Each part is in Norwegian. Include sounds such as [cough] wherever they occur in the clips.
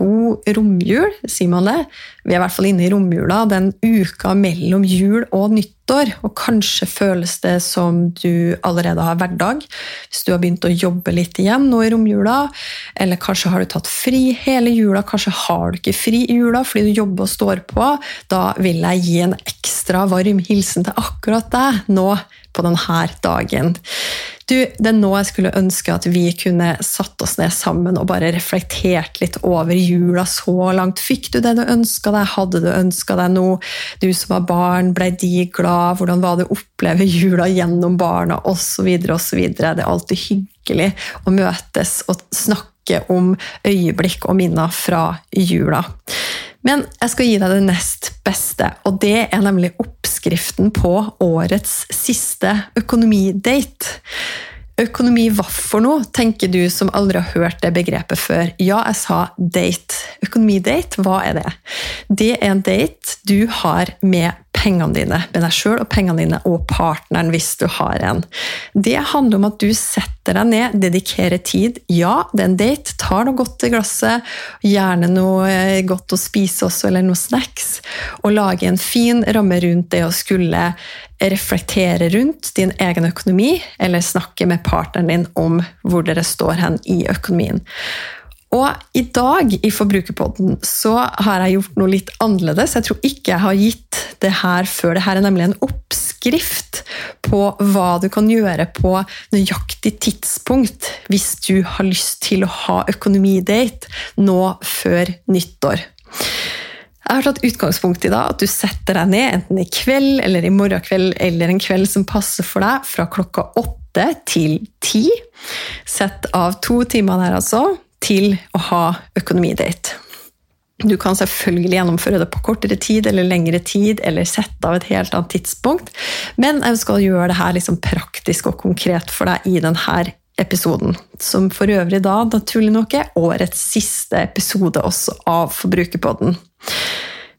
God romjul, sier man det. Vi er i hvert fall inne i romjula, den uka mellom jul og nyttår. Og kanskje føles det som du allerede har hverdag, hvis du har begynt å jobbe litt igjen nå i romjula. Eller kanskje har du tatt fri hele jula, kanskje har du ikke fri i jula fordi du jobber og står på. Da vil jeg gi en ekstra varm hilsen til akkurat deg nå på denne dagen. Du, det er nå jeg skulle ønske at vi kunne satt oss ned sammen og bare reflektert litt over jula så langt. Fikk du det du ønska deg? Hadde du ønska deg noe? Du som var barn, ble de glad? Hvordan var det å oppleve jula gjennom barna? Osv. osv. Det er alltid hyggelig å møtes og snakke om øyeblikk og minner fra jula. Men jeg skal gi deg det nest beste, og det er nemlig oppskriften på årets siste økonomidate. Økonomi hva for noe, tenker du som aldri har hørt det begrepet før. Ja, jeg sa date. Økonomidate, hva er det? Det er en date du har med pengene dine, med deg sjøl og pengene dine og partneren hvis du har en. Det handler om at du setter deg ned, dedikerer tid. Ja, det er en date. Tar noe godt i glasset, gjerne noe eh, godt å spise også, eller noe snacks. Og lager en fin ramme rundt det å skulle reflektere rundt din egen økonomi, eller snakke med partneren din om hvor dere står hen i økonomien. Og i dag i Forbrukerpodden så har jeg gjort noe litt annerledes. Jeg tror ikke jeg har gitt det her før. Det her er nemlig en oppskrift på hva du kan gjøre på nøyaktig tidspunkt hvis du har lyst til å ha økonomidate nå før nyttår. Jeg har tatt utgangspunkt i da, at du setter deg ned enten i kveld eller i morgen kveld eller en kveld som passer for deg, fra klokka åtte til ti. Sett av to timer der, altså til å ha økonomidate. Du kan selvfølgelig gjennomføre det på kortere tid eller lengre tid, eller sette av et helt annet tidspunkt, men jeg skal gjøre det her liksom praktisk og konkret for deg i denne episoden. Som for øvrig da naturlig nok er årets siste episode også av Forbrukerpodden.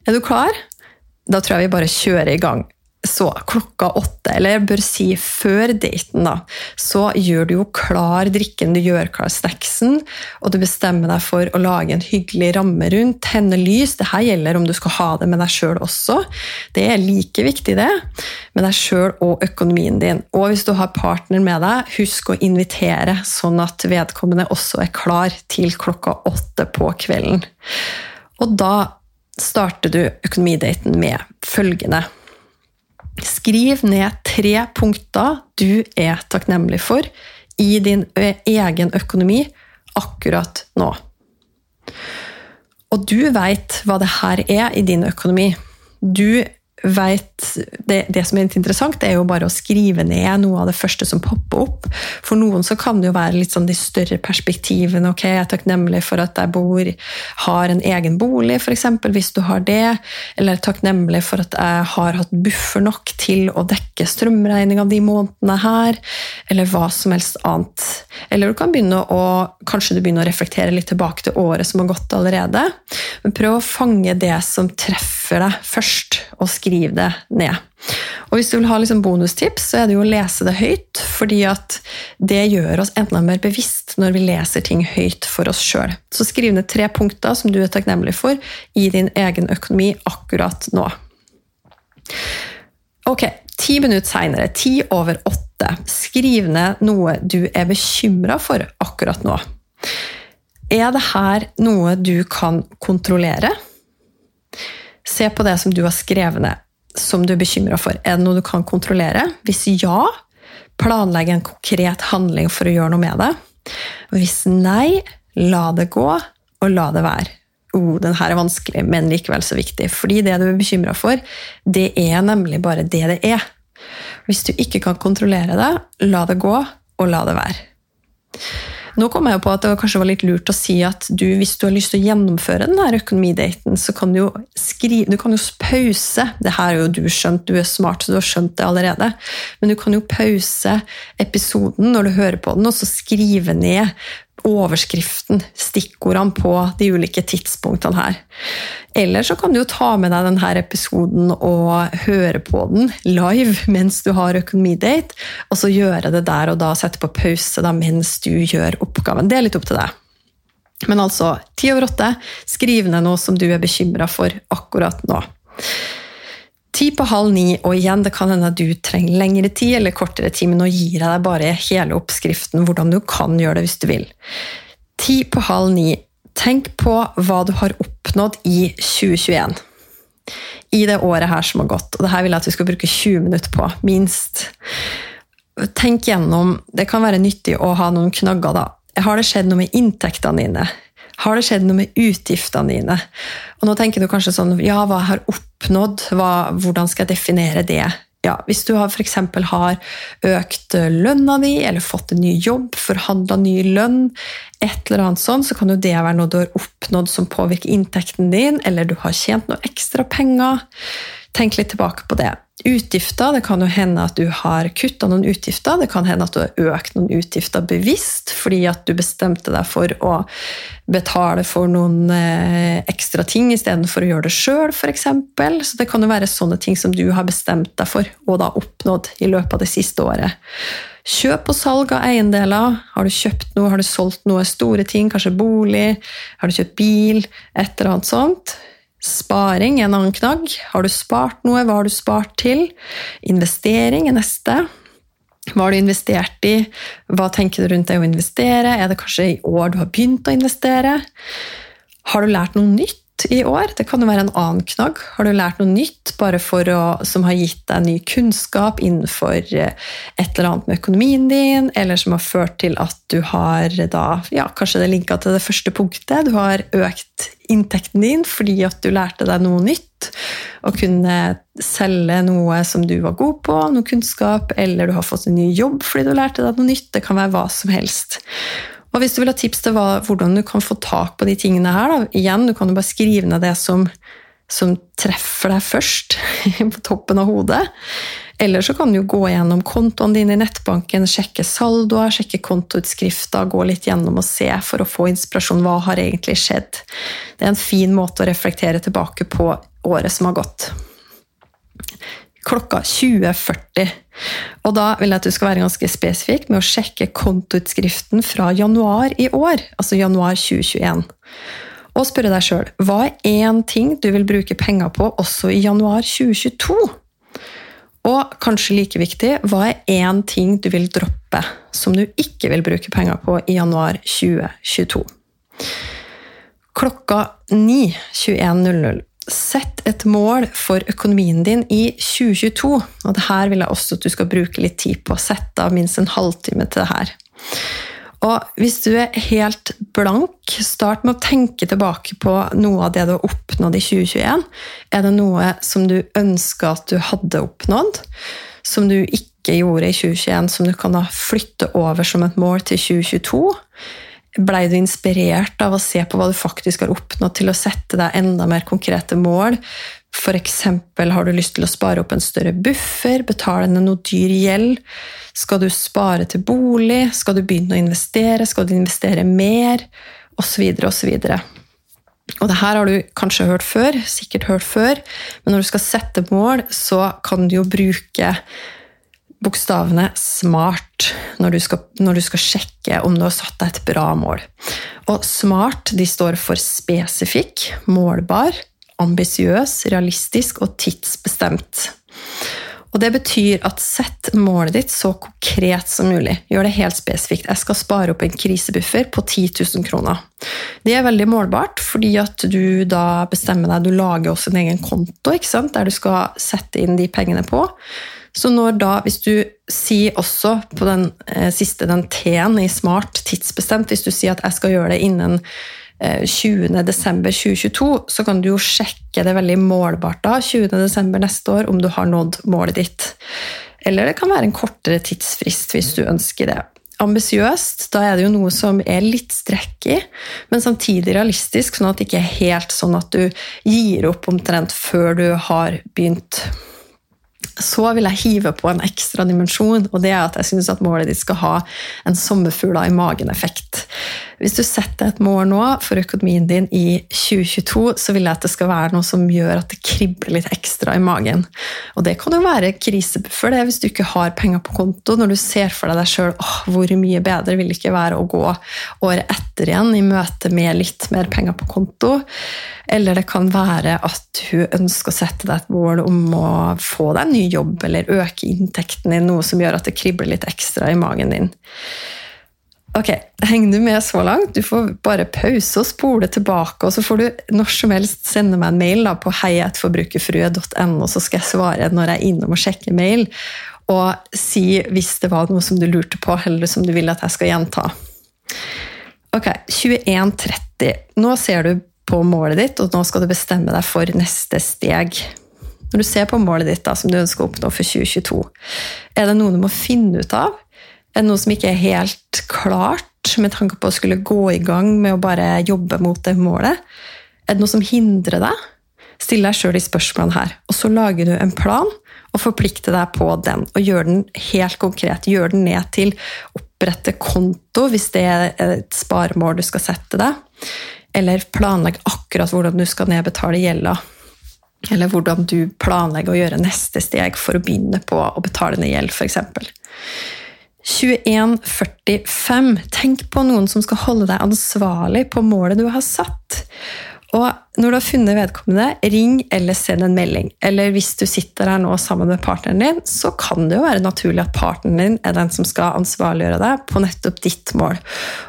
Er du klar? Da tror jeg vi bare kjører i gang så klokka åtte, eller jeg bør si før daten, da, så gjør du jo klar drikken, du gjør klar snacksen, og du bestemmer deg for å lage en hyggelig ramme rundt, tenne lys. Det her gjelder om du skal ha det med deg sjøl også. Det er like viktig, det, med deg sjøl og økonomien din. Og hvis du har partner med deg, husk å invitere, sånn at vedkommende også er klar til klokka åtte på kvelden. Og da starter du økonomidaten med følgende. Skriv ned tre punkter du er takknemlig for i din egen økonomi akkurat nå. Og du veit hva det her er i din økonomi. Du vet, det, det, som er litt interessant, det er jo bare å skrive ned noe av det første som popper opp. For noen så kan det jo være litt sånn de større perspektivene. ok, Jeg er takknemlig for at jeg bor, har en egen bolig, f.eks., hvis du har det. Eller er takknemlig for at jeg har hatt buffer nok til å dekke strømregninga de månedene her. Eller hva som helst annet. Eller du kan begynne å, kanskje du begynner å reflektere litt tilbake til året som har gått allerede. Men prøv å fange det som treffer deg først, og skriv skriv det ned. Og Hvis du vil ha liksom bonustips, så er det jo å lese det høyt. fordi at det gjør oss enda mer bevisst når vi leser ting høyt for oss sjøl. Så skriv ned tre punkter som du er takknemlig for i din egen økonomi akkurat nå. Ok, ti minutter seinere, ti over åtte, skriv ned noe du er bekymra for akkurat nå. Er det her noe du kan kontrollere? Se på det som du har skrevet ned, som du er bekymra for. Er det noe du kan kontrollere? Hvis ja, planlegg en konkret handling for å gjøre noe med det. Hvis nei, la det gå, og la det være. Oh, den her er vanskelig, men likevel så viktig. Fordi det du er bekymra for, det er nemlig bare det det er. Hvis du ikke kan kontrollere det, la det gå, og la det være. Nå kom jeg jo på at det kanskje var litt lurt å si at du, hvis du har lyst til å gjennomføre denne økonomidaten, så kan du jo skrive Du kan jo pause. Det her er jo du skjønt, du er smart, så du har skjønt det allerede. Men du kan jo pause episoden når du hører på den, og så skrive ned overskriften, stikkordene på de ulike tidspunktene her. Eller så kan du jo ta med deg denne episoden og høre på den live mens du har økonomidate, og så gjøre det der og da, sette på pause da, mens du gjør oppgaven. Det er litt opp til deg. Men altså, ti over åtte, skriv ned noe som du er bekymra for akkurat nå. Ti på halv ni, og igjen, det kan hende at du trenger lengre tid eller kortere tid, men nå gir jeg deg bare hele oppskriften, hvordan du kan gjøre det hvis du vil. Ti på halv ni. Tenk på hva du har oppnådd i 2021. I det året her som har gått. Og det her vil jeg at du skal bruke 20 minutter på, minst. Tenk gjennom Det kan være nyttig å ha noen knagger, da. Har det skjedd noe med inntektene dine? Har det skjedd noe med utgiftene dine? Og nå tenker du kanskje sånn Ja, hva har oppnådd? Hva, hvordan skal jeg definere det? Ja, hvis du f.eks. har økt lønna di, eller fått en ny jobb, forhandla ny lønn, et eller annet sånt, så kan jo det være noe du har oppnådd som påvirker inntekten din, eller du har tjent noe ekstra penger. Tenk litt tilbake på det. Utgifter, det kan jo hende at du har kutta noen utgifter. Det kan hende at du har økt noen utgifter bevisst fordi at du bestemte deg for å betale for noen eh, ekstra ting istedenfor å gjøre det sjøl, f.eks. Så det kan jo være sånne ting som du har bestemt deg for og da oppnådd i løpet av det siste året. Kjøp og salg av eiendeler. Har du kjøpt noe, har du solgt noe store ting, kanskje bolig, har du kjøpt bil, et eller annet sånt. Sparing er en annen knagg. Har du spart noe? Hva har du spart til? Investering er neste. Hva har du investert i? Hva tenker du rundt det å investere? Er det kanskje i år du har begynt å investere? Har du lært noe nytt? I år. Det kan jo være en annen knagg. Har du lært noe nytt bare å, som har gitt deg ny kunnskap innenfor eh, et eller annet med økonomien din, eller som har ført til at du har da, ja, kanskje det linka til det første punktet, du har økt inntekten din fordi at du lærte deg noe nytt, og kunne selge noe som du var god på, noe kunnskap, eller du har fått en ny jobb fordi du lærte deg noe nytt. Det kan være hva som helst. Og hvis du vil ha tips til hva, hvordan du kan få tak på de tingene her, da, igjen, du kan jo bare skrive ned det som, som treffer deg først, [laughs] på toppen av hodet. Eller så kan du gå gjennom kontoene dine i nettbanken, sjekke saldoer, sjekke kontoutskrifter, gå litt gjennom og se for å få inspirasjon. Hva har egentlig skjedd? Det er en fin måte å reflektere tilbake på året som har gått klokka 20.40. Og da vil jeg at du skal være ganske spesifikk med å sjekke kontoutskriften fra januar i år, altså januar 2021. Og spørre deg sjøl hva er én ting du vil bruke penger på også i januar 2022? Og kanskje like viktig, hva er én ting du vil droppe som du ikke vil bruke penger på i januar 2022? Klokka 9.21.00 Sett et mål for økonomien din i 2022. Og det her vil jeg også at du skal bruke litt tid på. Sette av minst en halvtime til det her. Og hvis du er helt blank, start med å tenke tilbake på noe av det du har oppnådd i 2021. Er det noe som du ønska at du hadde oppnådd, som du ikke gjorde i 2021, som du kan flytte over som et mål til 2022? Blei du inspirert av å se på hva du faktisk har oppnådd, til å sette deg enda mer konkrete mål? F.eks. har du lyst til å spare opp en større buffer, betale ned noe dyr gjeld? Skal du spare til bolig? Skal du begynne å investere? Skal du investere mer? Osv. osv. Og det her har du kanskje hørt før, sikkert hørt før, men når du skal sette mål, så kan du jo bruke bokstavene SMART når du, skal, når du, skal, sjekke om du har satt deg et bra mål. Og SMART de står for spesifikk, målbar, ambisiøs, realistisk og tidsbestemt. Og Det betyr at sett målet ditt så konkret som mulig. Gjør det helt spesifikt. Jeg skal spare opp en krisebuffer på 10 000 kroner. Det er veldig målbart, fordi at du da bestemmer deg Du lager også en egen konto der du skal sette inn de pengene på. Så når da, hvis du sier også på den eh, siste, den T-en i smart, tidsbestemt, hvis du sier at jeg skal gjøre det innen eh, 20.12.2022, så kan du jo sjekke det veldig målbart da, 20.12. neste år, om du har nådd målet ditt. Eller det kan være en kortere tidsfrist hvis du ønsker det. ambisiøst. Da er det jo noe som er litt strekk i, men samtidig realistisk, sånn at det ikke er helt sånn at du gir opp omtrent før du har begynt så vil jeg hive på en ekstra dimensjon, og det er at jeg syns at målet ditt skal ha en sommerfugler i magen-effekt. Hvis du setter et mål nå for økonomien din i 2022, så vil jeg at det skal være noe som gjør at det kribler litt ekstra i magen. Og det kan jo være krisebuffer det, hvis du ikke har penger på konto, når du ser for deg deg sjøl hvor mye bedre vil det ikke være å gå året etter igjen i møte med litt mer penger på konto. Eller det kan være at du ønsker å sette deg et mål om å få deg en ny jobb, eller øke inntekten din, noe som gjør at det kribler litt ekstra i magen din. Ok, Henger du med så langt? Du får bare pause og spole tilbake, og så får du når som helst sende meg en mail da, på heietforbrukerfrue.no, så skal jeg svare når jeg er innom og sjekker mail, og si hvis det var noe som du lurte på, eller som du vil at jeg skal gjenta. Ok, 21.30. Nå ser du på målet ditt, og nå skal du bestemme deg for neste steg. Når du ser på målet ditt da, som du ønsker å oppnå for 2022, er det noe du må finne ut av? Er det noe som ikke er helt klart, med tanke på å skulle gå i gang med å bare jobbe mot det målet? Er det noe som hindrer deg? Still deg sjøl de spørsmålene her. Og så lager du en plan og forplikter deg på den. Og gjør den helt konkret. Gjør den ned til opprette konto, hvis det er et sparemål du skal sette deg. Eller planlegg akkurat hvordan du skal nedbetale gjelda. Eller hvordan du planlegger å gjøre neste steg for å begynne på å betale ned gjeld, f.eks. 2145. Tenk på noen som skal holde deg ansvarlig på målet du har satt. Og når du har funnet vedkommende, ring eller send en melding. Eller hvis du sitter her nå sammen med partneren din, så kan det jo være naturlig at partneren din er den som skal ansvarliggjøre deg på nettopp ditt mål.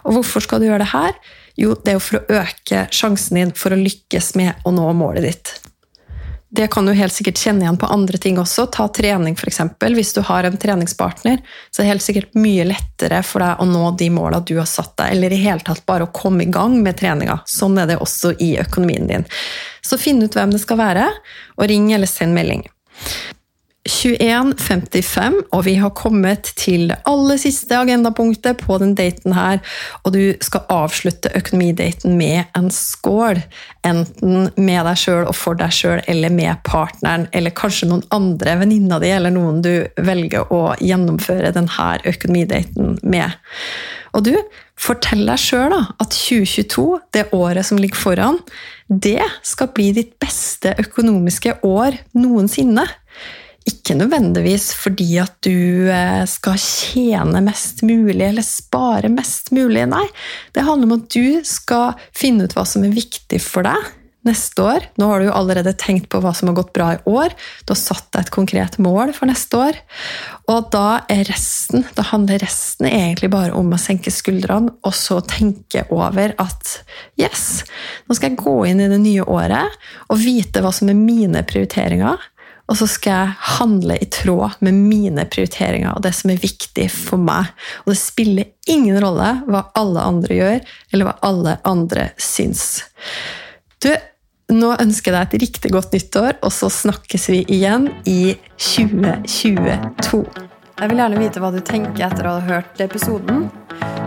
Og hvorfor skal du gjøre det her? Jo, det er jo for å øke sjansen din for å lykkes med å nå målet ditt. Det kan du helt sikkert kjenne igjen på andre ting også. Ta trening, f.eks. Hvis du har en treningspartner, så er det helt sikkert mye lettere for deg å nå de måla du har satt deg, eller i hele tatt bare å komme i gang med treninga. Sånn er det også i økonomien din. Så finn ut hvem det skal være, og ring eller send melding. 21.55, og vi har kommet til det aller siste agendapunktet på den daten her. Og du skal avslutte økonomidaten med en skål. Enten med deg sjøl og for deg sjøl, eller med partneren, eller kanskje noen andre venninna di, eller noen du velger å gjennomføre denne økonomidaten med. Og du, fortell deg sjøl at 2022, det året som ligger foran, det skal bli ditt beste økonomiske år noensinne. Ikke nødvendigvis fordi at du eh, skal tjene mest mulig eller spare mest mulig. Nei, det handler om at du skal finne ut hva som er viktig for deg neste år. Nå har du jo allerede tenkt på hva som har gått bra i år. Du har satt deg et konkret mål for neste år. Og da resten, da handler resten egentlig bare om å senke skuldrene og så tenke over at yes, nå skal jeg gå inn i det nye året og vite hva som er mine prioriteringer. Og så skal jeg handle i tråd med mine prioriteringer og det som er viktig for meg. Og det spiller ingen rolle hva alle andre gjør, eller hva alle andre syns. Du, nå ønsker jeg deg et riktig godt nyttår, og så snakkes vi igjen i 2022. Jeg vil gjerne vite hva du tenker etter å ha hørt episoden.